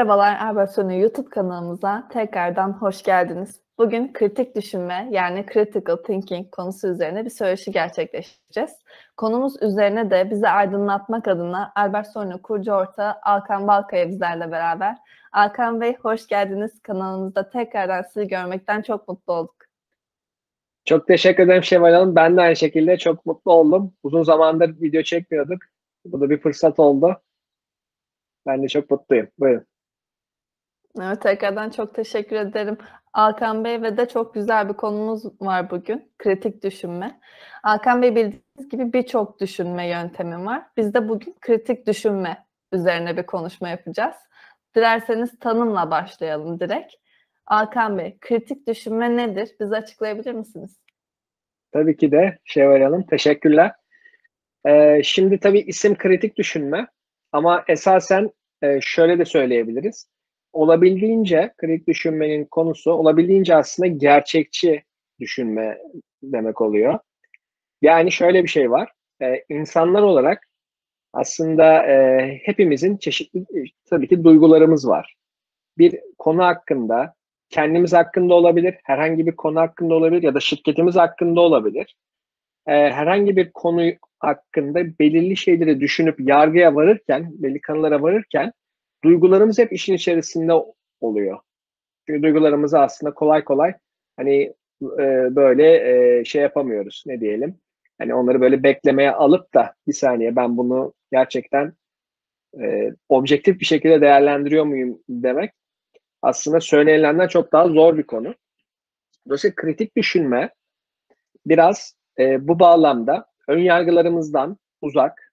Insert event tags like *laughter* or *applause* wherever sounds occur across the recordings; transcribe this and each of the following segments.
Merhabalar Erbasyonu YouTube kanalımıza tekrardan hoş geldiniz. Bugün kritik düşünme yani critical thinking konusu üzerine bir söyleşi gerçekleştireceğiz. Konumuz üzerine de bizi aydınlatmak adına Albert Sonu kurucu ortağı Alkan Balkaya bizlerle beraber. Alkan Bey hoş geldiniz. Kanalımızda tekrardan sizi görmekten çok mutlu olduk. Çok teşekkür ederim Şevval Hanım. Ben de aynı şekilde çok mutlu oldum. Uzun zamandır video çekmiyorduk. Bu da bir fırsat oldu. Ben de çok mutluyum. Buyurun. Evet, tekrardan çok teşekkür ederim. Alkan Bey ve de çok güzel bir konumuz var bugün. Kritik düşünme. Alkan Bey bildiğiniz gibi birçok düşünme yöntemi var. Biz de bugün kritik düşünme üzerine bir konuşma yapacağız. Dilerseniz tanımla başlayalım direkt. Alkan Bey, kritik düşünme nedir? Bize açıklayabilir misiniz? Tabii ki de Şevval Hanım. Teşekkürler. Ee, şimdi tabii isim kritik düşünme ama esasen e, şöyle de söyleyebiliriz olabildiğince kritik düşünmenin konusu olabildiğince aslında gerçekçi düşünme demek oluyor. Yani şöyle bir şey var. Ee, insanlar olarak aslında e, hepimizin çeşitli tabii ki duygularımız var. Bir konu hakkında, kendimiz hakkında olabilir, herhangi bir konu hakkında olabilir ya da şirketimiz hakkında olabilir. E, herhangi bir konu hakkında belirli şeyleri düşünüp yargıya varırken, belli kanılara varırken duygularımız hep işin içerisinde oluyor. Çünkü duygularımızı aslında kolay kolay hani e, böyle e, şey yapamıyoruz ne diyelim. Hani onları böyle beklemeye alıp da bir saniye ben bunu gerçekten e, objektif bir şekilde değerlendiriyor muyum demek aslında söylenilenden çok daha zor bir konu. Dolayısıyla kritik düşünme biraz e, bu bağlamda ön yargılarımızdan uzak,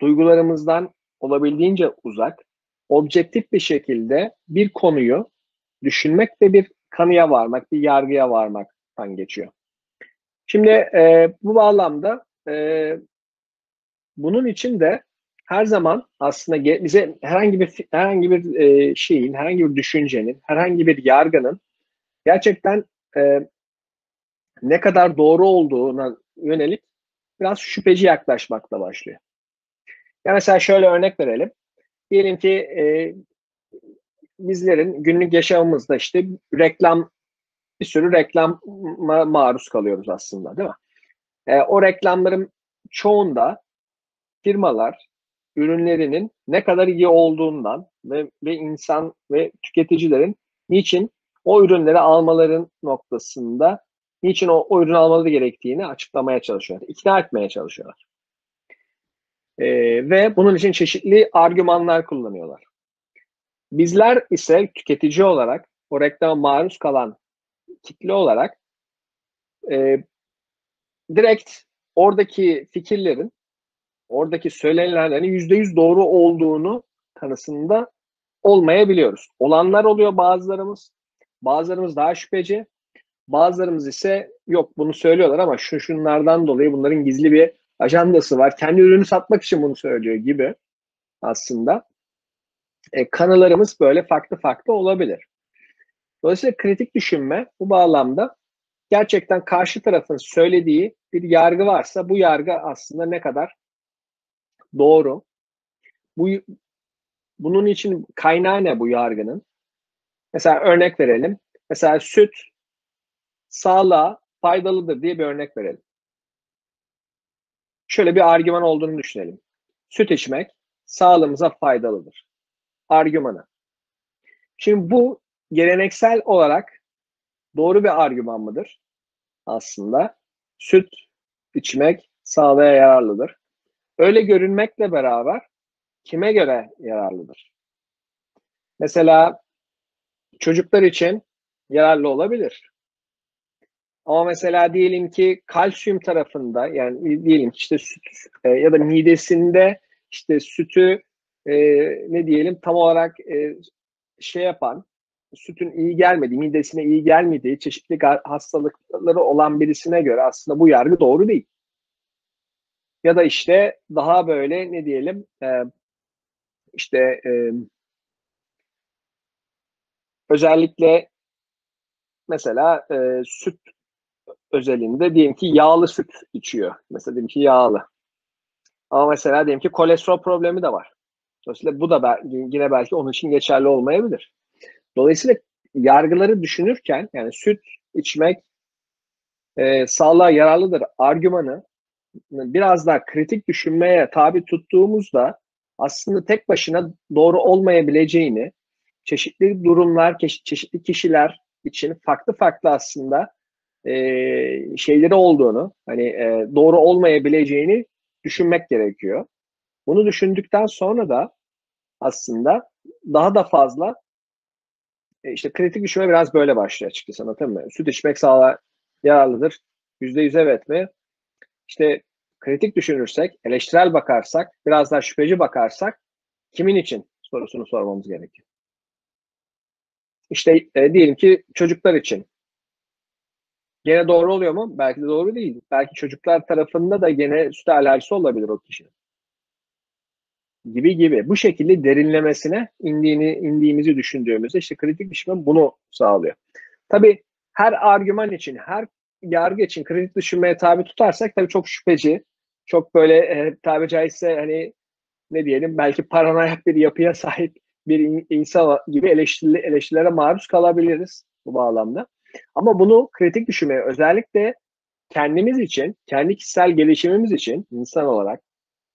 duygularımızdan olabildiğince uzak, objektif bir şekilde bir konuyu düşünmek ve bir kanıya varmak, bir yargıya varmaktan geçiyor. Şimdi e, bu bağlamda e, bunun için de her zaman aslında bize herhangi bir herhangi bir e, şeyin, herhangi bir düşüncenin, herhangi bir yargının gerçekten e, ne kadar doğru olduğuna yönelik biraz şüpheci yaklaşmakla başlıyor. Ya mesela şöyle örnek verelim. Diyelim ki e, bizlerin günlük yaşamımızda işte reklam bir sürü reklama maruz kalıyoruz aslında değil mi? E, o reklamların çoğunda firmalar ürünlerinin ne kadar iyi olduğundan ve, ve insan ve tüketicilerin niçin o ürünleri almaların noktasında niçin o, o ürünü almaları gerektiğini açıklamaya çalışıyorlar, ikna etmeye çalışıyorlar. E, ve bunun için çeşitli argümanlar kullanıyorlar. Bizler ise tüketici olarak o reklama maruz kalan kitle olarak e, direkt oradaki fikirlerin, oradaki söylenilenlerin yüzde yüz doğru olduğunu kanısında olmayabiliyoruz. Olanlar oluyor bazılarımız, bazılarımız daha şüpheci, bazılarımız ise yok bunu söylüyorlar ama şu şunlardan dolayı bunların gizli bir ajandası var. Kendi ürünü satmak için bunu söylüyor gibi aslında. E, kanılarımız böyle farklı farklı olabilir. Dolayısıyla kritik düşünme bu bağlamda gerçekten karşı tarafın söylediği bir yargı varsa bu yargı aslında ne kadar doğru. Bu bunun için kaynağı ne bu yargının? Mesela örnek verelim. Mesela süt sağlığa faydalıdır diye bir örnek verelim şöyle bir argüman olduğunu düşünelim. Süt içmek sağlığımıza faydalıdır. Argümanı. Şimdi bu geleneksel olarak doğru bir argüman mıdır? Aslında süt içmek sağlığa yararlıdır. Öyle görünmekle beraber kime göre yararlıdır? Mesela çocuklar için yararlı olabilir. Ama mesela diyelim ki kalsiyum tarafında yani diyelim işte süt e, ya da midesinde işte sütü e, ne diyelim tam olarak e, şey yapan sütün iyi gelmediği, midesine iyi gelmediği çeşitli hastalıkları olan birisine göre aslında bu yargı doğru değil. Ya da işte daha böyle ne diyelim e, işte e, özellikle mesela e, süt özelinde diyelim ki yağlı süt içiyor. Mesela diyelim ki yağlı. Ama mesela diyelim ki kolesterol problemi de var. Dolayısıyla bu da belki, yine belki onun için geçerli olmayabilir. Dolayısıyla yargıları düşünürken yani süt içmek e, sağlığa yararlıdır argümanı biraz daha kritik düşünmeye tabi tuttuğumuzda aslında tek başına doğru olmayabileceğini, çeşitli durumlar, çeşitli kişiler için farklı farklı aslında e, şeyleri olduğunu, hani e, doğru olmayabileceğini düşünmek gerekiyor. Bunu düşündükten sonra da aslında daha da fazla e, işte kritik düşünme biraz böyle başlıyor açıkçası anlatayım mı? Süt içmek sağlığa yararlıdır. Yüzde yüz evet mi? İşte kritik düşünürsek, eleştirel bakarsak, biraz daha şüpheci bakarsak kimin için sorusunu sormamız gerekiyor. İşte e, diyelim ki çocuklar için. Gene doğru oluyor mu? Belki de doğru değil. Belki çocuklar tarafında da gene süt alerjisi olabilir o kişinin. Gibi gibi. Bu şekilde derinlemesine indiğini, indiğimizi düşündüğümüzde işte kritik düşünme bunu sağlıyor. Tabii her argüman için, her yargı için kritik düşünmeye tabi tutarsak tabii çok şüpheci, çok böyle e, tabi caizse hani ne diyelim belki paranoyak bir yapıya *laughs* sahip bir insan gibi eleştiri, eleştirilere maruz kalabiliriz bu bağlamda. Ama bunu kritik düşünmeye özellikle kendimiz için, kendi kişisel gelişimimiz için insan olarak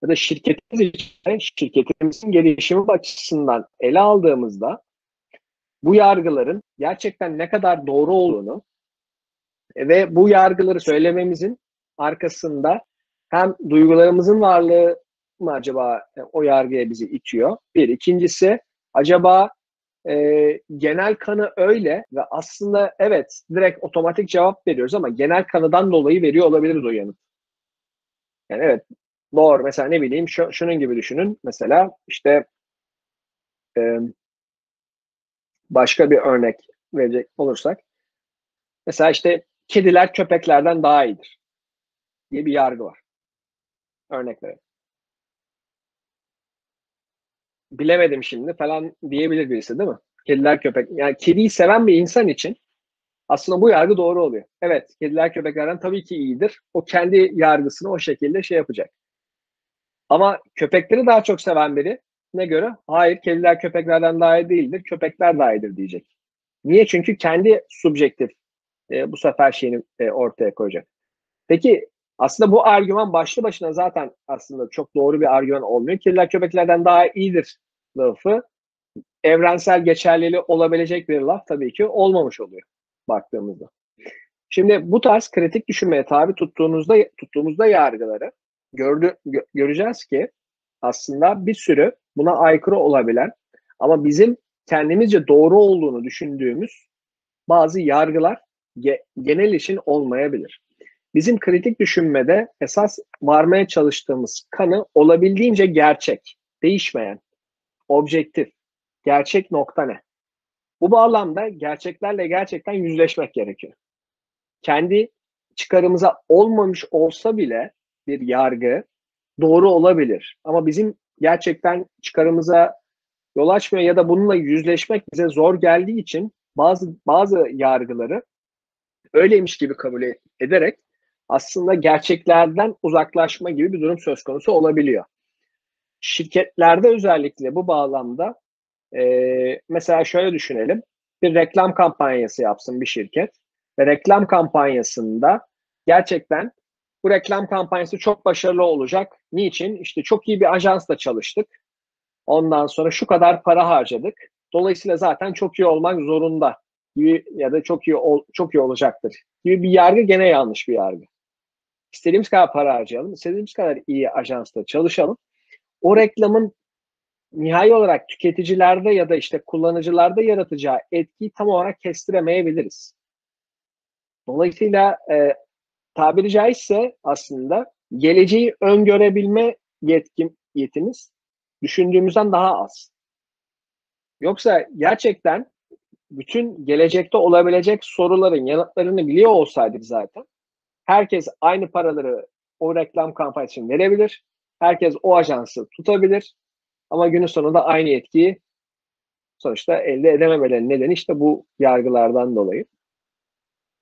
ya da şirketimiz için, şirketimizin gelişimi açısından ele aldığımızda bu yargıların gerçekten ne kadar doğru olduğunu ve bu yargıları söylememizin arkasında hem duygularımızın varlığı mı acaba e, o yargıya bizi itiyor? Bir. ikincisi acaba e, genel kanı öyle ve aslında evet direkt otomatik cevap veriyoruz ama genel kanıdan dolayı veriyor olabiliriz o yanıt. Yani evet doğru mesela ne bileyim şu, şunun gibi düşünün mesela işte e, başka bir örnek verecek olursak mesela işte kediler köpeklerden daha iyidir diye bir yargı var. Örnek verelim. Bilemedim şimdi falan diyebilir birisi değil mi? Kediler köpek. Yani kediyi seven bir insan için aslında bu yargı doğru oluyor. Evet, kediler köpeklerden tabii ki iyidir. O kendi yargısını o şekilde şey yapacak. Ama köpekleri daha çok seven biri ne göre? Hayır, kediler köpeklerden daha iyi değildir. Köpekler daha iyidir diyecek. Niye? Çünkü kendi subjektif e, bu sefer şeyini e, ortaya koyacak. Peki aslında bu argüman başlı başına zaten aslında çok doğru bir argüman olmuyor. Kediler köpeklerden daha iyidir lafı evrensel geçerliliği olabilecek bir laf tabii ki olmamış oluyor baktığımızda. Şimdi bu tarz kritik düşünmeye tabi tuttuğunuzda tuttuğumuzda yargıları gördü, gö, göreceğiz ki aslında bir sürü buna aykırı olabilen ama bizim kendimizce doğru olduğunu düşündüğümüz bazı yargılar ge, genel için olmayabilir. Bizim kritik düşünmede esas varmaya çalıştığımız kanı olabildiğince gerçek, değişmeyen, objektif, gerçek nokta ne? Bu bağlamda gerçeklerle gerçekten yüzleşmek gerekiyor. Kendi çıkarımıza olmamış olsa bile bir yargı doğru olabilir. Ama bizim gerçekten çıkarımıza yol açmıyor ya da bununla yüzleşmek bize zor geldiği için bazı bazı yargıları öyleymiş gibi kabul ederek aslında gerçeklerden uzaklaşma gibi bir durum söz konusu olabiliyor. Şirketlerde özellikle bu bağlamda e, mesela şöyle düşünelim. Bir reklam kampanyası yapsın bir şirket ve reklam kampanyasında gerçekten bu reklam kampanyası çok başarılı olacak. Niçin? İşte çok iyi bir ajansla çalıştık. Ondan sonra şu kadar para harcadık. Dolayısıyla zaten çok iyi olmak zorunda gibi ya da çok iyi ol, çok iyi olacaktır gibi bir yargı gene yanlış bir yargı. İstediğimiz kadar para harcayalım, istediğimiz kadar iyi ajansta çalışalım. O reklamın nihai olarak tüketicilerde ya da işte kullanıcılarda yaratacağı etkiyi tam olarak kestiremeyebiliriz. Dolayısıyla e, tabiri caizse aslında geleceği öngörebilme yetkim, yetimiz düşündüğümüzden daha az. Yoksa gerçekten bütün gelecekte olabilecek soruların yanıtlarını biliyor olsaydık zaten herkes aynı paraları o reklam kampanyası için verebilir. Herkes o ajansı tutabilir. Ama günün sonunda aynı etkiyi sonuçta elde edememelerinin nedeni işte bu yargılardan dolayı.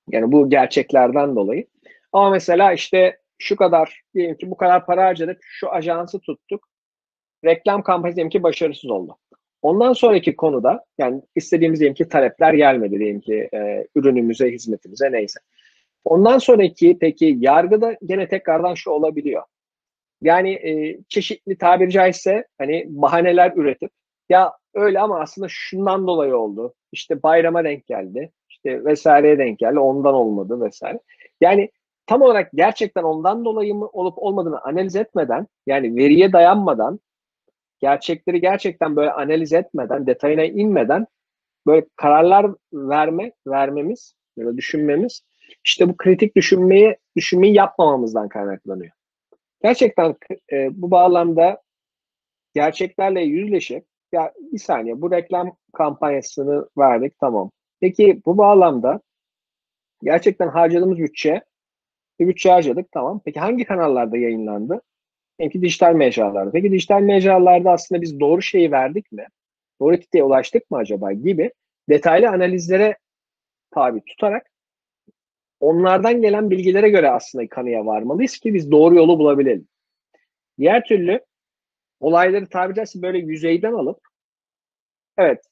Yani bu gerçeklerden dolayı. Ama mesela işte şu kadar diyelim ki bu kadar para harcadık, şu ajansı tuttuk. reklam kampanyası diyelim ki başarısız oldu. Ondan sonraki konuda yani istediğimiz diyelim ki talepler gelmedi diyelim ki e, ürünümüze, hizmetimize neyse. Ondan sonraki peki yargıda gene tekrardan şu olabiliyor. Yani e, çeşitli tabiri caizse hani bahaneler üretip ya öyle ama aslında şundan dolayı oldu. İşte bayrama denk geldi. İşte vesaireye denk geldi. Ondan olmadı vesaire. Yani tam olarak gerçekten ondan dolayı mı olup olmadığını analiz etmeden yani veriye dayanmadan gerçekleri gerçekten böyle analiz etmeden, detayına inmeden böyle kararlar verme, vermemiz ya da düşünmemiz işte bu kritik düşünmeyi düşünmeyi yapmamamızdan kaynaklanıyor. Gerçekten e, bu bağlamda gerçeklerle yüzleşip ya bir saniye bu reklam kampanyasını verdik tamam. Peki bu bağlamda gerçekten harcadığımız bütçe bir bütçe harcadık tamam. Peki hangi kanallarda yayınlandı? Peki dijital mecralarda. Peki dijital mecralarda aslında biz doğru şeyi verdik mi? Doğru kitleye ulaştık mı acaba gibi detaylı analizlere tabi tutarak onlardan gelen bilgilere göre aslında kanıya varmalıyız ki biz doğru yolu bulabilelim. Diğer türlü olayları tabiri caizse böyle yüzeyden alıp evet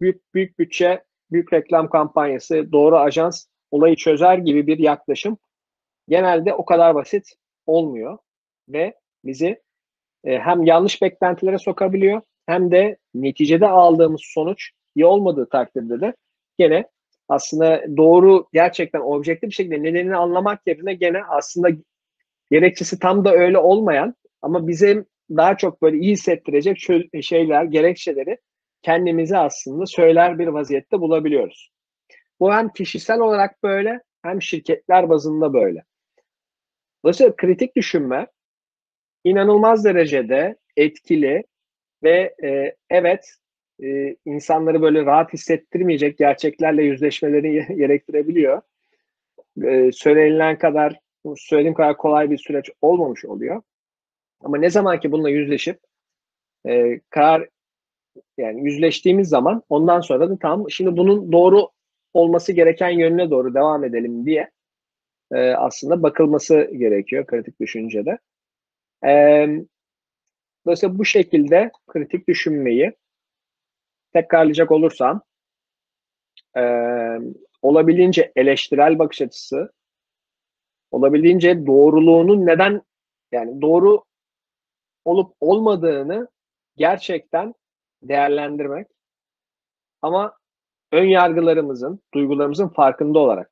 büyük büyük bütçe, büyük reklam kampanyası, doğru ajans olayı çözer gibi bir yaklaşım genelde o kadar basit olmuyor ve bizi e, hem yanlış beklentilere sokabiliyor hem de neticede aldığımız sonuç iyi olmadığı takdirde de gene aslında doğru gerçekten objektif bir şekilde nedenini anlamak yerine gene aslında gerekçesi tam da öyle olmayan ama bizim daha çok böyle iyi hissettirecek şeyler, gerekçeleri kendimize aslında söyler bir vaziyette bulabiliyoruz. Bu hem kişisel olarak böyle hem şirketler bazında böyle. Dolayısıyla kritik düşünme inanılmaz derecede etkili ve e, evet e, insanları böyle rahat hissettirmeyecek gerçeklerle yüzleşmeleri gerektirebiliyor. E, söylenilen kadar, söylediğim kadar kolay bir süreç olmamış oluyor. Ama ne zaman ki bununla yüzleşip e, karar yani yüzleştiğimiz zaman ondan sonra da tam şimdi bunun doğru olması gereken yönüne doğru devam edelim diye e, aslında bakılması gerekiyor kritik düşüncede. E, dolayısıyla bu şekilde kritik düşünmeyi tekrarlayacak olursam e, olabildiğince eleştirel bakış açısı olabildiğince doğruluğunun neden yani doğru olup olmadığını gerçekten değerlendirmek ama ön yargılarımızın, duygularımızın farkında olarak.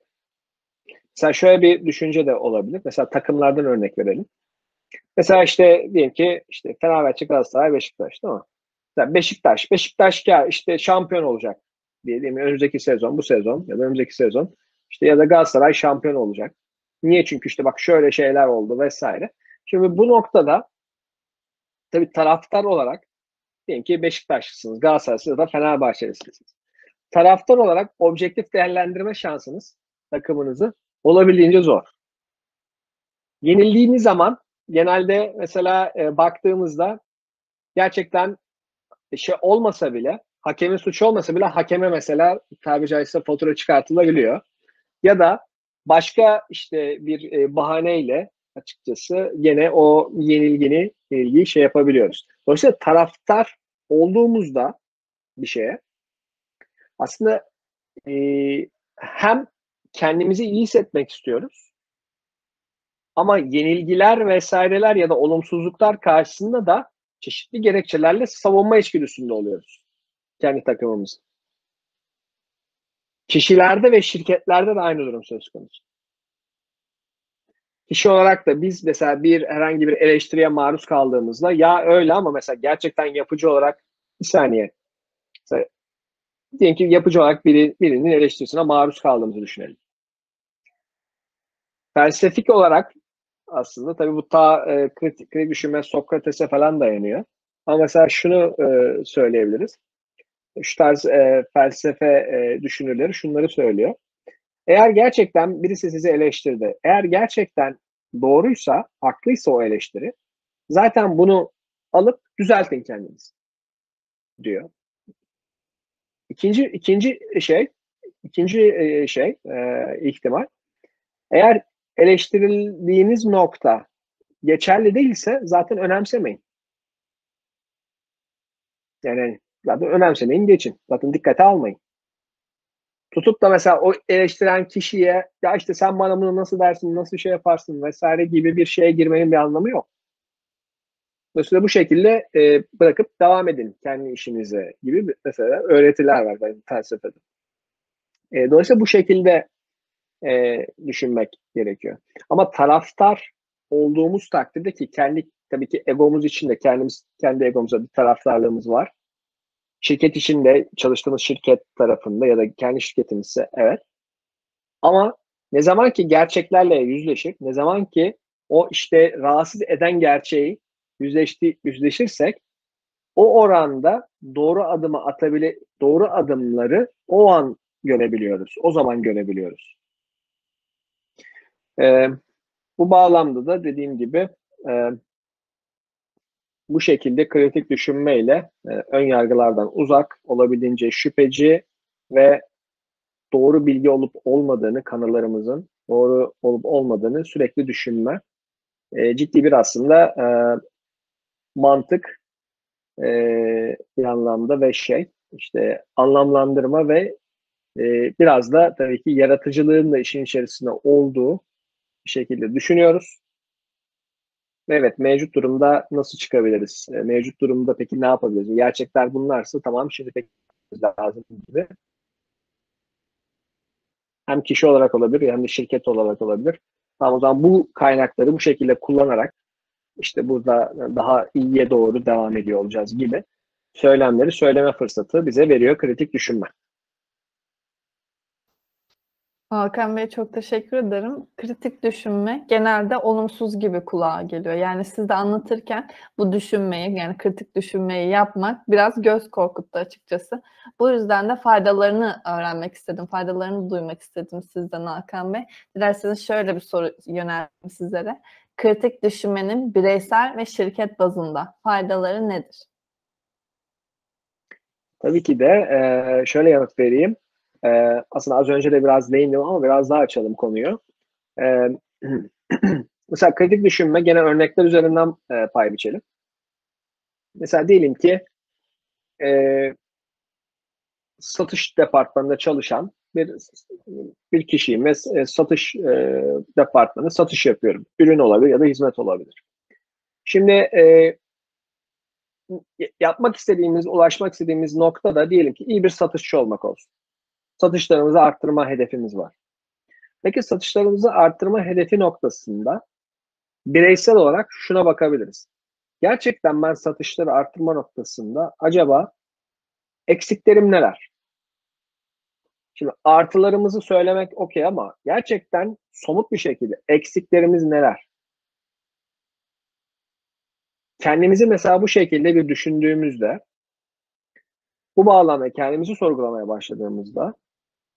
Mesela şöyle bir düşünce de olabilir. Mesela takımlardan örnek verelim. Mesela işte diyelim ki işte Fenerbahçe, Galatasaray, Beşiktaş değil mi? Mesela Beşiktaş, Beşiktaş ya işte şampiyon olacak diye değil mi? Önümüzdeki sezon, bu sezon ya da önümüzdeki sezon işte ya da Galatasaray şampiyon olacak. Niye? Çünkü işte bak şöyle şeyler oldu vesaire. Şimdi bu noktada tabii taraftar olarak diyelim ki Beşiktaşlısınız, Galatasaraylısınız ya da Fenerbahçelisiniz. Taraftar olarak objektif değerlendirme şansınız takımınızı olabildiğince zor. Yenildiğiniz zaman genelde mesela e, baktığımızda gerçekten şey olmasa bile hakemin suçu olmasa bile hakeme mesela tabiri caizse fatura çıkartılabiliyor. Ya da başka işte bir e, bahaneyle açıkçası gene o yenilgini ilgiyi şey yapabiliyoruz. Dolayısıyla taraftar olduğumuzda bir şeye aslında e, hem kendimizi iyi hissetmek istiyoruz ama yenilgiler vesaireler ya da olumsuzluklar karşısında da çeşitli gerekçelerle savunma içgüdüsünde oluyoruz kendi takımımızı. Kişilerde ve şirketlerde de aynı durum söz konusu. Kişi olarak da biz mesela bir herhangi bir eleştiriye maruz kaldığımızda ya öyle ama mesela gerçekten yapıcı olarak bir saniye mesela, diyelim ki yapıcı olarak biri, birinin eleştirisine maruz kaldığımızı düşünelim. Felsefik olarak aslında tabii bu ta e, kritik, düşünme Sokrates'e falan dayanıyor. Ama mesela şunu e, söyleyebiliriz. Şu tarz e, felsefe e, düşünürleri şunları söylüyor. Eğer gerçekten birisi sizi eleştirdi, eğer gerçekten doğruysa, haklıysa o eleştiri, zaten bunu alıp düzeltin kendiniz diyor. İkinci ikinci şey, ikinci e, şey, e, ihtimal. Eğer eleştirildiğiniz nokta geçerli değilse zaten önemsemeyin. Yani zaten önemsemeyin geçin. Zaten dikkate almayın. Tutup da mesela o eleştiren kişiye ya işte sen bana bunu nasıl dersin, nasıl şey yaparsın vesaire gibi bir şeye girmenin bir anlamı yok. Mesela bu şekilde e, bırakıp devam edin kendi işinize gibi mesela öğretiler var benim felsefede. E, dolayısıyla bu şekilde e, düşünmek gerekiyor. Ama taraftar olduğumuz takdirde ki kendi tabii ki egomuz içinde kendimiz kendi egomuza bir taraftarlığımız var. Şirket içinde çalıştığımız şirket tarafında ya da kendi şirketimizse evet. Ama ne zaman ki gerçeklerle yüzleşip ne zaman ki o işte rahatsız eden gerçeği yüzleşti, yüzleşirsek o oranda doğru adımı atabile doğru adımları o an görebiliyoruz. O zaman görebiliyoruz. Ee, bu bağlamda da dediğim gibi e, bu şekilde kritik düşünmeyle e, ön yargılardan uzak, olabildiğince şüpheci ve doğru bilgi olup olmadığını kanallarımızın doğru olup olmadığını sürekli düşünme. E, ciddi bir aslında e, mantık e, bir anlamda ve şey işte anlamlandırma ve e, biraz da tabii ki yaratıcılığın da işin içerisinde olduğu bir şekilde düşünüyoruz. Evet, mevcut durumda nasıl çıkabiliriz? E, mevcut durumda peki ne yapabiliriz? Gerçekler bunlarsa tamam şimdi peki lazım gibi. Hem kişi olarak olabilir hem de şirket olarak olabilir. Tamam o zaman bu kaynakları bu şekilde kullanarak işte burada daha iyiye doğru devam ediyor olacağız gibi söylemleri söyleme fırsatı bize veriyor kritik düşünme. Hakan Bey çok teşekkür ederim. Kritik düşünme genelde olumsuz gibi kulağa geliyor. Yani siz de anlatırken bu düşünmeyi yani kritik düşünmeyi yapmak biraz göz korkuttu açıkçası. Bu yüzden de faydalarını öğrenmek istedim. Faydalarını duymak istedim sizden Hakan Bey. Dilerseniz şöyle bir soru yöneldim sizlere. Kritik düşünmenin bireysel ve şirket bazında faydaları nedir? Tabii ki de şöyle yanıt vereyim. Ee, aslında az önce de biraz değindim ama biraz daha açalım konuyu. Ee, *clears throat* mesela kritik düşünme gene örnekler üzerinden e, pay biçelim. Mesela diyelim ki e, satış departmanında çalışan bir bir kişiyim ve e, satış e, departmanı satış yapıyorum. Ürün olabilir ya da hizmet olabilir. Şimdi e, yapmak istediğimiz, ulaşmak istediğimiz nokta da diyelim ki iyi bir satışçı olmak olsun satışlarımızı arttırma hedefimiz var. Peki satışlarımızı arttırma hedefi noktasında bireysel olarak şuna bakabiliriz. Gerçekten ben satışları arttırma noktasında acaba eksiklerim neler? Şimdi artılarımızı söylemek okey ama gerçekten somut bir şekilde eksiklerimiz neler? Kendimizi mesela bu şekilde bir düşündüğümüzde bu bağlamda kendimizi sorgulamaya başladığımızda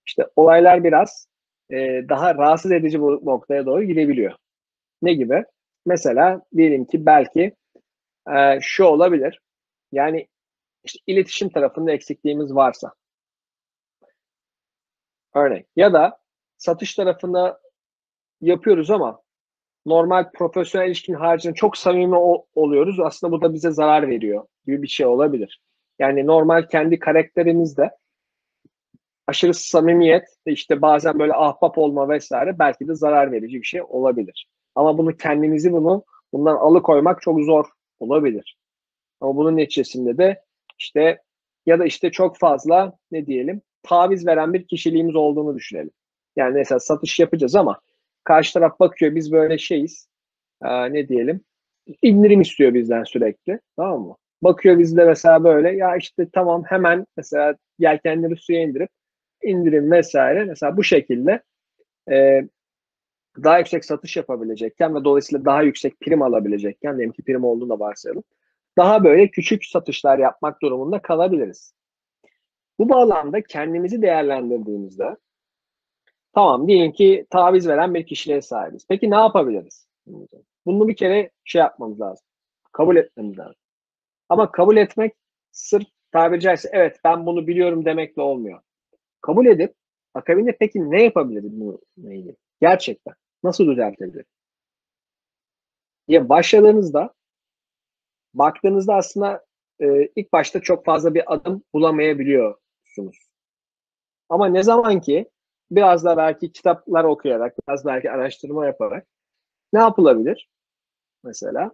işte olaylar biraz e, daha rahatsız edici bu noktaya doğru gidebiliyor. Ne gibi? Mesela diyelim ki belki e, şu olabilir. Yani işte iletişim tarafında eksikliğimiz varsa. Örnek. Ya da satış tarafında yapıyoruz ama normal profesyonel ilişkin haricinde çok samimi oluyoruz. Aslında bu da bize zarar veriyor gibi bir şey olabilir. Yani normal kendi karakterimizde aşırı samimiyet, işte bazen böyle ahbap olma vesaire belki de zarar verici bir şey olabilir. Ama bunu kendimizi bunu bundan alıkoymak çok zor olabilir. Ama bunun neticesinde de işte ya da işte çok fazla ne diyelim taviz veren bir kişiliğimiz olduğunu düşünelim. Yani mesela satış yapacağız ama karşı taraf bakıyor biz böyle şeyiz. Ee, ne diyelim? indirim istiyor bizden sürekli. Tamam mı? Bakıyor bizde mesela böyle ya işte tamam hemen mesela yelkenleri suya indirip indirim vesaire mesela bu şekilde e, daha yüksek satış yapabilecekken ve dolayısıyla daha yüksek prim alabilecekken diyelim ki prim olduğunu varsayalım. Daha böyle küçük satışlar yapmak durumunda kalabiliriz. Bu bağlamda kendimizi değerlendirdiğimizde tamam diyelim ki taviz veren bir kişiliğe sahibiz. Peki ne yapabiliriz? Bunu bir kere şey yapmamız lazım. Kabul etmemiz lazım. Ama kabul etmek sırf tabiri caizse evet ben bunu biliyorum demekle olmuyor kabul edip akabinde peki ne yapabiliriz bu ilgili? Gerçekten. Nasıl düzeltebiliriz? diye başladığınızda baktığınızda aslında e, ilk başta çok fazla bir adım bulamayabiliyorsunuz. Ama ne zaman ki biraz da belki kitaplar okuyarak, biraz belki araştırma yaparak ne yapılabilir? Mesela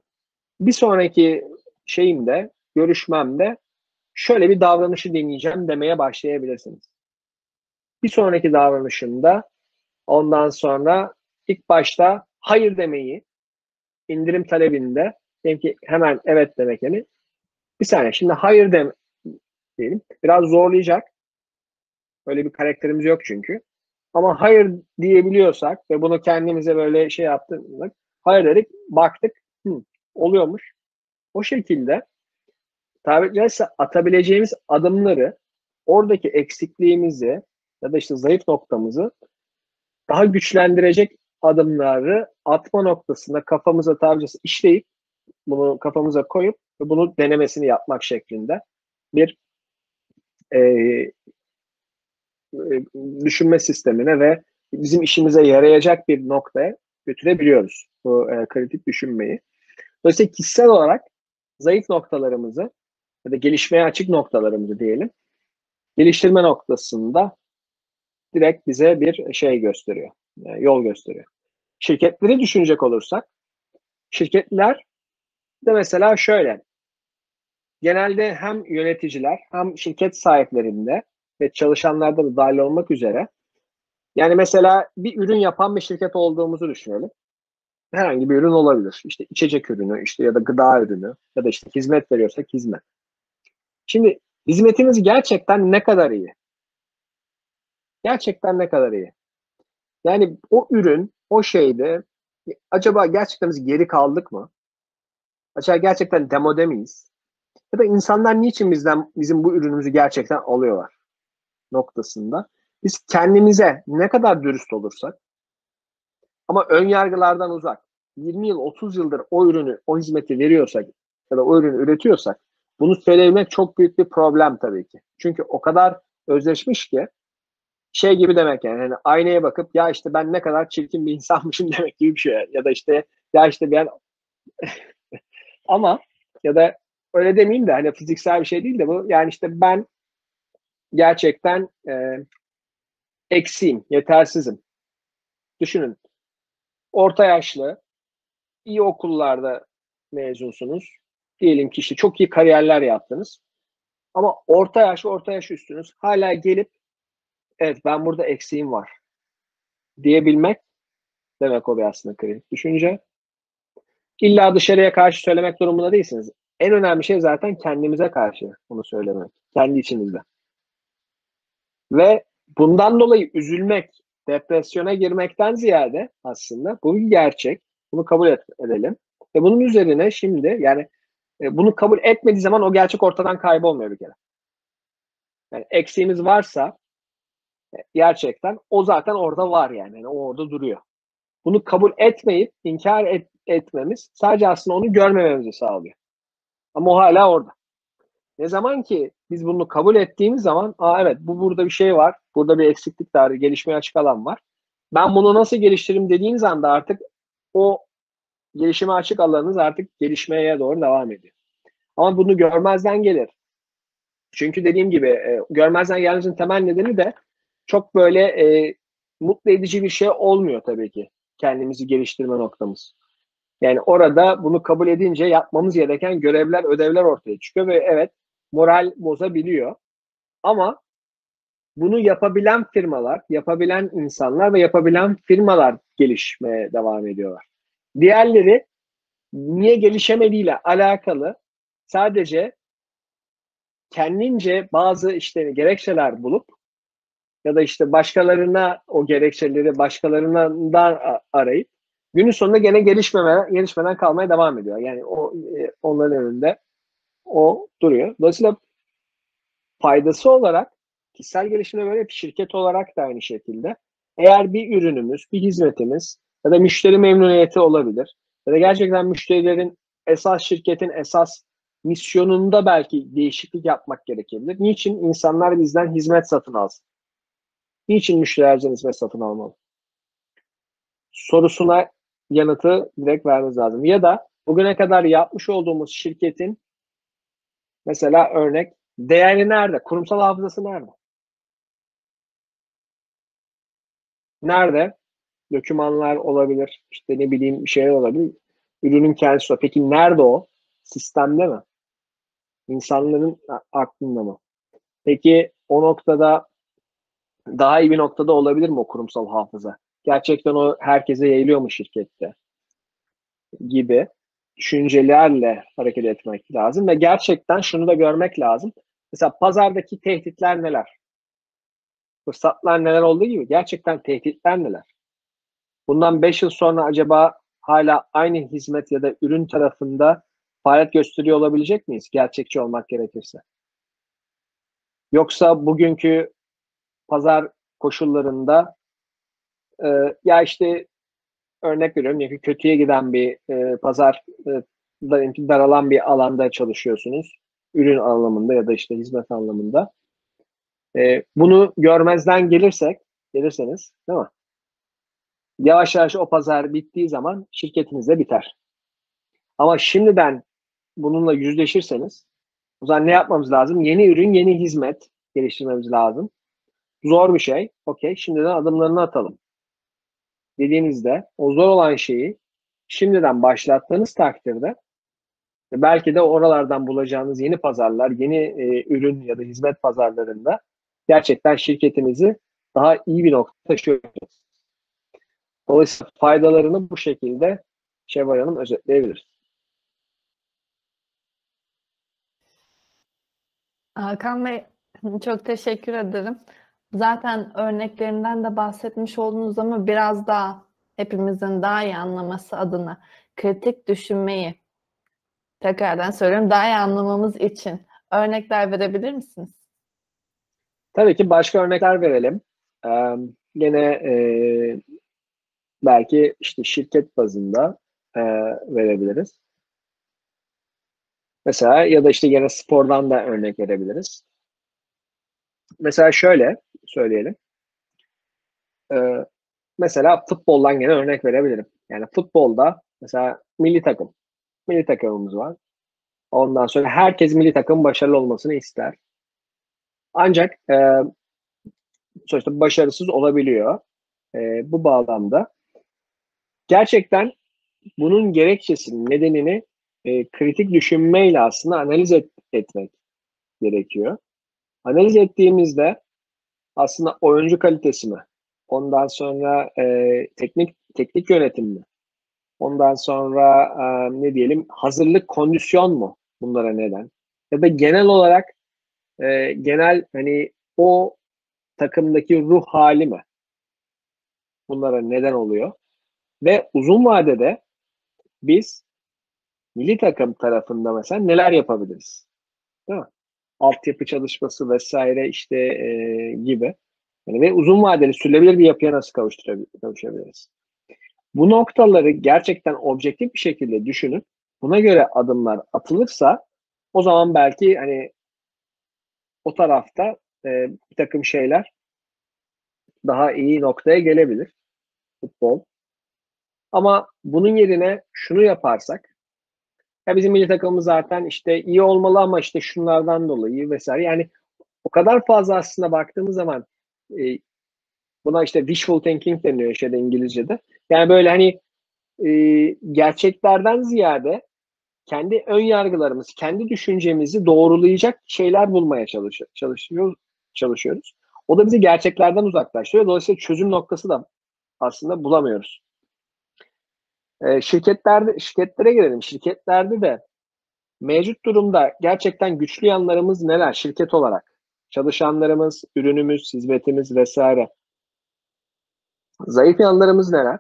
bir sonraki şeyimde, görüşmemde şöyle bir davranışı deneyeceğim demeye başlayabilirsiniz. Bir sonraki davranışımda ondan sonra ilk başta hayır demeyi indirim talebinde diyelim ki hemen evet demek yani bir saniye şimdi hayır dem diyelim biraz zorlayacak. Öyle bir karakterimiz yok çünkü. Ama hayır diyebiliyorsak ve bunu kendimize böyle şey yaptık, hayır dedik, baktık, hı, oluyormuş. O şekilde tabiri caizse atabileceğimiz adımları oradaki eksikliğimizi ya da işte zayıf noktamızı daha güçlendirecek adımları atma noktasında kafamıza tabiri işleyip bunu kafamıza koyup ve bunu denemesini yapmak şeklinde bir e, e, düşünme sistemine ve bizim işimize yarayacak bir noktaya götürebiliyoruz bu e, kritik düşünmeyi. Dolayısıyla kişisel olarak zayıf noktalarımızı ya da gelişmeye açık noktalarımızı diyelim geliştirme noktasında direkt bize bir şey gösteriyor, e, yol gösteriyor. Şirketleri düşünecek olursak, şirketler de mesela şöyle, genelde hem yöneticiler hem şirket sahiplerinde ve çalışanlarda da dahil olmak üzere yani mesela bir ürün yapan bir şirket olduğumuzu düşünelim. Herhangi bir ürün olabilir. İşte içecek ürünü, işte ya da gıda ürünü ya da işte hizmet veriyorsak hizmet. Şimdi hizmetiniz gerçekten ne kadar iyi? Gerçekten ne kadar iyi? Yani o ürün, o şeyde acaba gerçekten biz geri kaldık mı? Acaba gerçekten demode miyiz? Ya da insanlar niçin bizden bizim bu ürünümüzü gerçekten alıyorlar noktasında. Biz kendimize ne kadar dürüst olursak ama ön yargılardan uzak 20 yıl 30 yıldır o ürünü o hizmeti veriyorsak ya da o ürünü üretiyorsak bunu söylemek çok büyük bir problem tabii ki. Çünkü o kadar özleşmiş ki şey gibi demek yani hani aynaya bakıp ya işte ben ne kadar çirkin bir insanmışım *laughs* demek gibi bir şey. Ya da işte ya işte ben *laughs* ama ya da öyle demeyeyim de hani fiziksel bir şey değil de bu yani işte ben gerçekten e, eksiğim, yetersizim. Düşünün. Orta yaşlı, iyi okullarda mezunsunuz. Diyelim ki işte çok iyi kariyerler yaptınız. Ama orta yaş, orta yaş üstünüz. Hala gelip evet ben burada eksiğim var diyebilmek demek o bir aslında kritik düşünce. İlla dışarıya karşı söylemek durumunda değilsiniz. En önemli şey zaten kendimize karşı bunu söylemek. Kendi içinizde. Ve bundan dolayı üzülmek, depresyona girmekten ziyade aslında bu bir gerçek. Bunu kabul edelim. Ve bunun üzerine şimdi yani e, bunu kabul etmediği zaman o gerçek ortadan kaybolmuyor bir kere. Yani eksiğimiz varsa gerçekten o zaten orada var yani. yani. O orada duruyor. Bunu kabul etmeyip inkar et, etmemiz sadece aslında onu görmememizi sağlıyor. Ama o hala orada. Ne zaman ki biz bunu kabul ettiğimiz zaman Aa, evet bu burada bir şey var. Burada bir eksiklik var. Gelişmeye açık alan var. Ben bunu nasıl geliştiririm dediğiniz anda artık o gelişime açık alanınız artık gelişmeye doğru devam ediyor. Ama bunu görmezden gelir. Çünkü dediğim gibi e, görmezden gelmemizin temel nedeni de çok böyle e, mutlu edici bir şey olmuyor tabii ki kendimizi geliştirme noktamız. Yani orada bunu kabul edince yapmamız gereken görevler, ödevler ortaya çıkıyor ve evet moral bozabiliyor. Ama bunu yapabilen firmalar, yapabilen insanlar ve yapabilen firmalar gelişmeye devam ediyorlar. Diğerleri niye gelişemediğiyle alakalı sadece kendince bazı işte gerekçeler bulup ya da işte başkalarına o gerekçeleri başkalarından arayıp günün sonunda gene gelişmeme, gelişmeden kalmaya devam ediyor. Yani o e, onların önünde o duruyor. Dolayısıyla faydası olarak kişisel gelişimde böyle şirket olarak da aynı şekilde eğer bir ürünümüz, bir hizmetimiz ya da müşteri memnuniyeti olabilir ya da gerçekten müşterilerin esas şirketin esas misyonunda belki değişiklik yapmak gerekebilir. Niçin insanlar bizden hizmet satın alsın? Niçin müşteriler hizmet satın almalı? Sorusuna yanıtı direkt vermemiz lazım. Ya da bugüne kadar yapmış olduğumuz şirketin Mesela örnek değeri nerede? Kurumsal hafızası nerede? Nerede? Dokümanlar olabilir. işte ne bileyim şeyler olabilir. Ürünün kendisi o. Peki nerede o? Sistemde mi? İnsanların aklında mı? Peki o noktada daha iyi bir noktada olabilir mi o kurumsal hafıza? Gerçekten o herkese yayılıyor mu şirkette? Gibi düşüncelerle hareket etmek lazım ve gerçekten şunu da görmek lazım. Mesela pazardaki tehditler neler? Fırsatlar neler olduğu gibi gerçekten tehditler neler? Bundan 5 yıl sonra acaba hala aynı hizmet ya da ürün tarafında faaliyet gösteriyor olabilecek miyiz? Gerçekçi olmak gerekirse. Yoksa bugünkü pazar koşullarında e, ya işte örnek veriyorum ya kötüye giden bir e, pazar e, daralan bir alanda çalışıyorsunuz. Ürün anlamında ya da işte hizmet anlamında. E, bunu görmezden gelirsek, gelirseniz değil mi? Yavaş yavaş o pazar bittiği zaman şirketiniz de biter. Ama şimdiden bununla yüzleşirseniz o zaman ne yapmamız lazım? Yeni ürün, yeni hizmet geliştirmemiz lazım. Zor bir şey. Okey. Şimdiden adımlarını atalım. Dediğinizde o zor olan şeyi şimdiden başlattığınız takdirde belki de oralardan bulacağınız yeni pazarlar, yeni e, ürün ya da hizmet pazarlarında gerçekten şirketinizi daha iyi bir nokta taşıyorsunuz. Dolayısıyla faydalarını bu şekilde Şevval Hanım özetleyebilir. Hakan Bey çok teşekkür ederim. Zaten örneklerinden de bahsetmiş oldunuz ama biraz daha hepimizin daha iyi anlaması adına kritik düşünmeyi tekrardan söylüyorum daha iyi anlamamız için örnekler verebilir misiniz? Tabii ki başka örnekler verelim. Ee, yine e, belki işte şirket bazında e, verebiliriz. Mesela ya da işte yine spordan da örnek verebiliriz. Mesela şöyle söyleyelim. Ee, mesela futboldan gene örnek verebilirim. Yani futbolda mesela milli takım. Milli takımımız var. Ondan sonra herkes milli takım başarılı olmasını ister. Ancak e, sonuçta başarısız olabiliyor. E, bu bağlamda gerçekten bunun gerekçesinin nedenini e, kritik düşünmeyle aslında analiz et, etmek gerekiyor. Analiz ettiğimizde aslında oyuncu kalitesi mi? Ondan sonra e, teknik teknik yönetim mi? Ondan sonra e, ne diyelim hazırlık kondisyon mu bunlara neden? Ya da genel olarak e, genel hani o takımdaki ruh hali mi? Bunlara neden oluyor? Ve uzun vadede biz milli takım tarafında mesela neler yapabiliriz? Değil mi? Altyapı çalışması vesaire işte e, gibi. Yani ve uzun vadeli sürülebilir bir yapıya nasıl kavuşturabiliriz? Bu noktaları gerçekten objektif bir şekilde düşünüp buna göre adımlar atılırsa o zaman belki hani o tarafta e, bir takım şeyler daha iyi noktaya gelebilir futbol. Ama bunun yerine şunu yaparsak ya bizim milli takımımız zaten işte iyi olmalı ama işte şunlardan dolayı vesaire. Yani o kadar fazla aslında baktığımız zaman e, buna işte wishful thinking deniyor şeyde İngilizce'de. Yani böyle hani e, gerçeklerden ziyade kendi ön yargılarımız, kendi düşüncemizi doğrulayacak şeyler bulmaya çalış çalışıyoruz, çalışıyoruz. O da bizi gerçeklerden uzaklaştırıyor. Dolayısıyla çözüm noktası da aslında bulamıyoruz. E, şirketlerde şirketlere gelelim. Şirketlerde de mevcut durumda gerçekten güçlü yanlarımız neler şirket olarak? Çalışanlarımız, ürünümüz, hizmetimiz vesaire. Zayıf yanlarımız neler?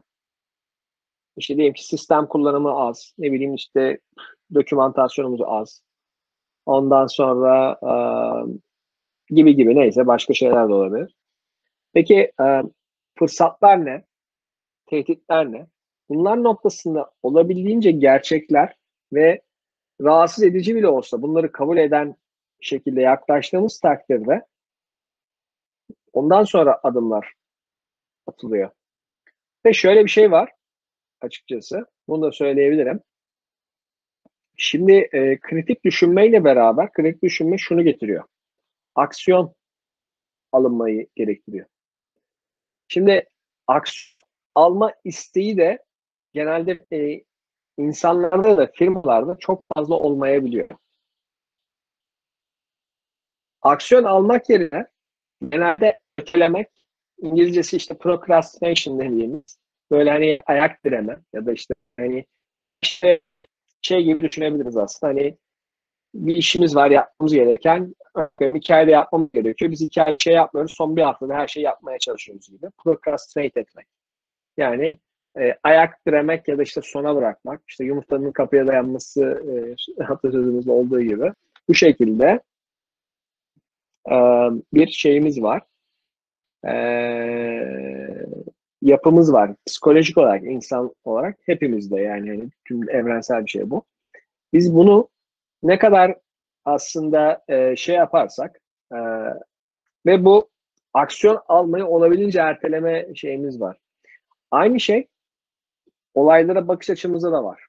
İşte diyelim ki sistem kullanımı az. Ne bileyim işte dokümantasyonumuz az. Ondan sonra e, gibi gibi neyse başka şeyler de olabilir. Peki e, fırsatlar ne? Tehditler ne? Bunlar noktasında olabildiğince gerçekler ve rahatsız edici bile olsa bunları kabul eden şekilde yaklaştığımız takdirde ondan sonra adımlar atılıyor. Ve şöyle bir şey var açıkçası. Bunu da söyleyebilirim. Şimdi e, kritik düşünmeyle beraber kritik düşünme şunu getiriyor. Aksiyon alınmayı gerektiriyor. Şimdi aksiyon alma isteği de genelde e, insanlarda da firmalarda çok fazla olmayabiliyor. Aksiyon almak yerine genelde ötelemek, İngilizcesi işte procrastination dediğimiz böyle hani ayak direme ya da işte hani işte şey gibi düşünebiliriz aslında hani bir işimiz var yapmamız gereken iki ayda yapmamız gerekiyor. Biz iki ay şey yapmıyoruz. Son bir haftada her şeyi yapmaya çalışıyoruz gibi. Procrastinate etmek. Yani e, ayak diremek ya da işte sona bırakmak. İşte yumurtanın kapıya dayanması e, atasözümüzde olduğu gibi. Bu şekilde e, bir şeyimiz var. E, yapımız var. Psikolojik olarak, insan olarak hepimizde yani hani tüm evrensel bir şey bu. Biz bunu ne kadar aslında e, şey yaparsak e, ve bu aksiyon almayı olabildiğince erteleme şeyimiz var. Aynı şey olaylara bakış açımızda da var.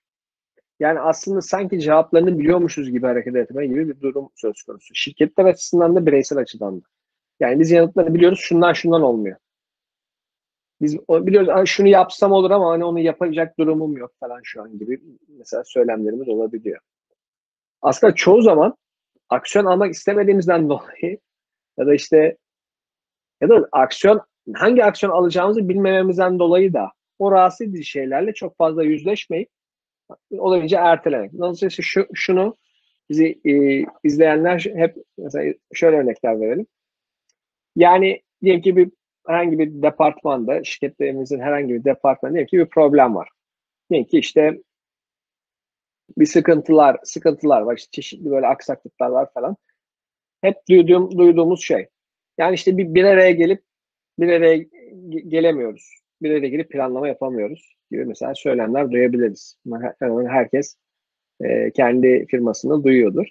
Yani aslında sanki cevaplarını biliyormuşuz gibi hareket etme gibi bir durum söz konusu. Şirketler açısından da bireysel açıdan da. Yani biz yanıtları biliyoruz şundan şundan olmuyor. Biz biliyoruz şunu yapsam olur ama hani onu yapacak durumum yok falan şu an gibi mesela söylemlerimiz olabiliyor. Aslında çoğu zaman aksiyon almak istemediğimizden *laughs* dolayı ya da işte ya da aksiyon hangi aksiyon alacağımızı bilmememizden dolayı da o rahatsız edici şeylerle çok fazla yüzleşmeyip olabildiğince ertelemek. Dolayısıyla şu, şunu bizi e, izleyenler hep mesela şöyle örnekler verelim. Yani diyelim ki bir herhangi bir departmanda, şirketlerimizin herhangi bir departmanında diyelim ki bir problem var. Diyelim ki işte bir sıkıntılar, sıkıntılar var. İşte çeşitli böyle aksaklıklar var falan. Hep duyduğum, duyduğumuz şey. Yani işte bir, bir araya gelip bir araya gelemiyoruz. Araya gelip planlama yapamıyoruz gibi mesela söylemler duyabiliriz. Herkes e, kendi firmasında duyuyordur.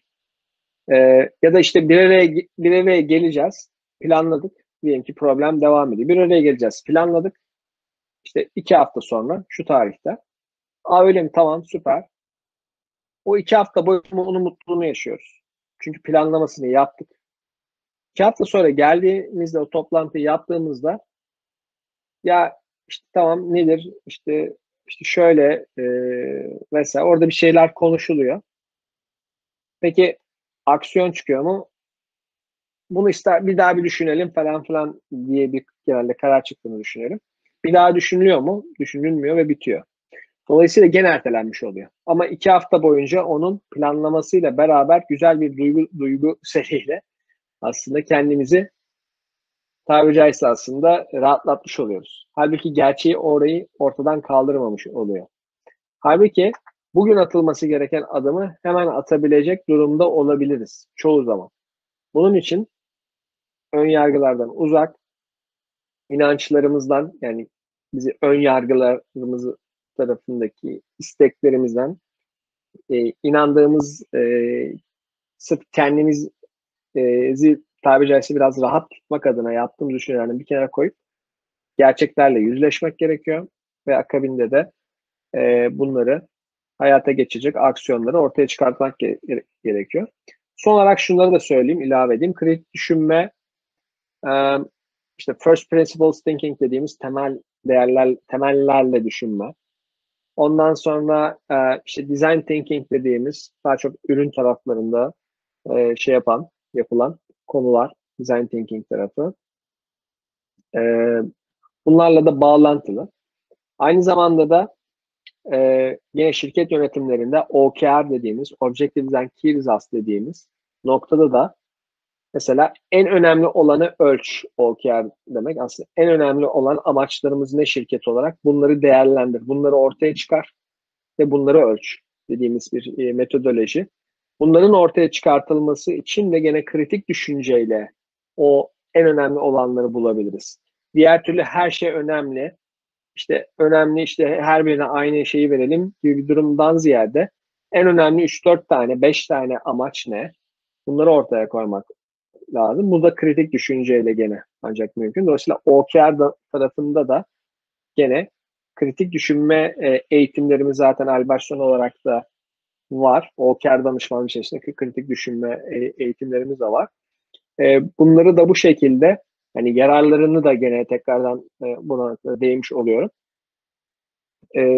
E, ya da işte bir araya, bir araya geleceğiz. Planladık. Diyelim ki problem devam ediyor. Bir araya geleceğiz. Planladık. İşte iki hafta sonra şu tarihte. Aa öyle mi? Tamam süper. O iki hafta boyunca onun mutluluğunu yaşıyoruz. Çünkü planlamasını yaptık. İki hafta sonra geldiğimizde o toplantıyı yaptığımızda ya işte tamam nedir işte işte şöyle e, mesela orada bir şeyler konuşuluyor. Peki aksiyon çıkıyor mu? Bunu ister bir daha bir düşünelim falan filan diye bir genelde karar çıktığını düşünelim. Bir daha düşünülüyor mu? Düşünülmüyor ve bitiyor. Dolayısıyla gene ertelenmiş oluyor. Ama iki hafta boyunca onun planlamasıyla beraber güzel bir duygu, duygu seriyle aslında kendimizi tabiri caizse aslında rahatlatmış oluyoruz. Halbuki gerçeği orayı ortadan kaldırmamış oluyor. Halbuki bugün atılması gereken adımı hemen atabilecek durumda olabiliriz çoğu zaman. Bunun için ön yargılardan uzak, inançlarımızdan yani bizi ön yargılarımızı tarafındaki isteklerimizden e, inandığımız e, sırf kendimizi e, tabiri caizse biraz rahat tutmak adına yaptığımız düşüncelerden bir kenara koyup gerçeklerle yüzleşmek gerekiyor ve akabinde de e, bunları hayata geçecek aksiyonları ortaya çıkartmak ge- gerekiyor. Son olarak şunları da söyleyeyim, ilave edeyim. Kritik düşünme, e, işte first principles thinking dediğimiz temel değerler, temellerle düşünme. Ondan sonra e, işte design thinking dediğimiz daha çok ürün taraflarında e, şey yapan, yapılan konular, design thinking tarafı. E, bunlarla da bağlantılı. Aynı zamanda da e, yine şirket yönetimlerinde OKR dediğimiz, Objective Design Key Results dediğimiz noktada da mesela en önemli olanı ölç OKR demek. Aslında en önemli olan amaçlarımız ne şirket olarak? Bunları değerlendir, bunları ortaya çıkar ve bunları ölç dediğimiz bir e, metodoloji. Bunların ortaya çıkartılması için de gene kritik düşünceyle o en önemli olanları bulabiliriz. Diğer türlü her şey önemli. İşte önemli işte her birine aynı şeyi verelim gibi bir durumdan ziyade en önemli 3-4 tane, 5 tane amaç ne? Bunları ortaya koymak lazım. Bu da kritik düşünceyle gene ancak mümkün. Dolayısıyla OKR tarafında da gene kritik düşünme e, eğitimlerimiz zaten Alberson olarak da var. O kar danışmanlığı içerisinde kritik düşünme e, eğitimlerimiz de var. E, bunları da bu şekilde hani yararlarını da gene tekrardan e, buna değinmiş oluyorum.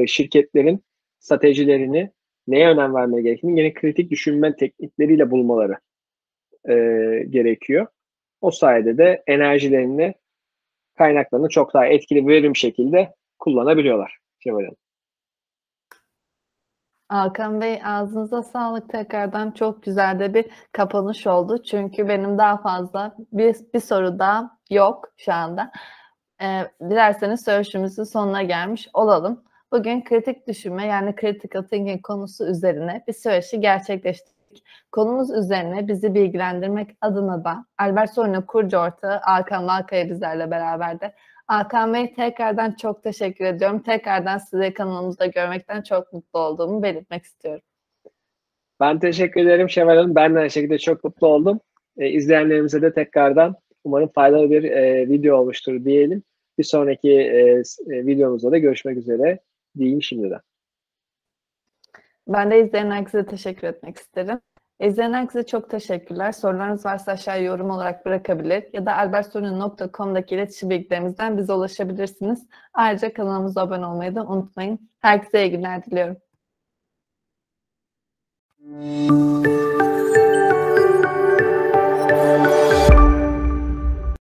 Şirketlerin stratejilerini neye önem vermeleri gerektiğini yine kritik düşünme teknikleriyle bulmaları gerekiyor. O sayede de enerjilerini, kaynaklarını çok daha etkili verim şekilde kullanabiliyorlar. Cemal Hanım. Hakan Bey ağzınıza sağlık tekrardan çok güzel de bir kapanış oldu. Çünkü benim daha fazla bir, bir soru daha yok şu anda. Ee, dilerseniz söyleşimizin sonuna gelmiş olalım. Bugün kritik düşünme yani critical thinking konusu üzerine bir söyleşi gerçekleştirdik. Konumuz üzerine bizi bilgilendirmek adına da Albert Sorun'un kurucu ortağı Hakan Valkaya bizlerle beraberdi. Hakan Bey tekrardan çok teşekkür ediyorum. Tekrardan sizi kanalımızda görmekten çok mutlu olduğumu belirtmek istiyorum. Ben teşekkür ederim Şevval Hanım. Ben de aynı şekilde çok mutlu oldum. E, izleyenlerimize de tekrardan umarım faydalı bir e, video olmuştur diyelim. Bir sonraki e, e, videomuzda da görüşmek üzere diyeyim şimdiden. Ben de izleyen herkese teşekkür etmek isterim. İzleyen herkese çok teşekkürler. Sorularınız varsa aşağıya yorum olarak bırakabilir ya da albertsorun.com'daki iletişim bilgilerimizden bize ulaşabilirsiniz. Ayrıca kanalımıza abone olmayı da unutmayın. Herkese iyi günler diliyorum.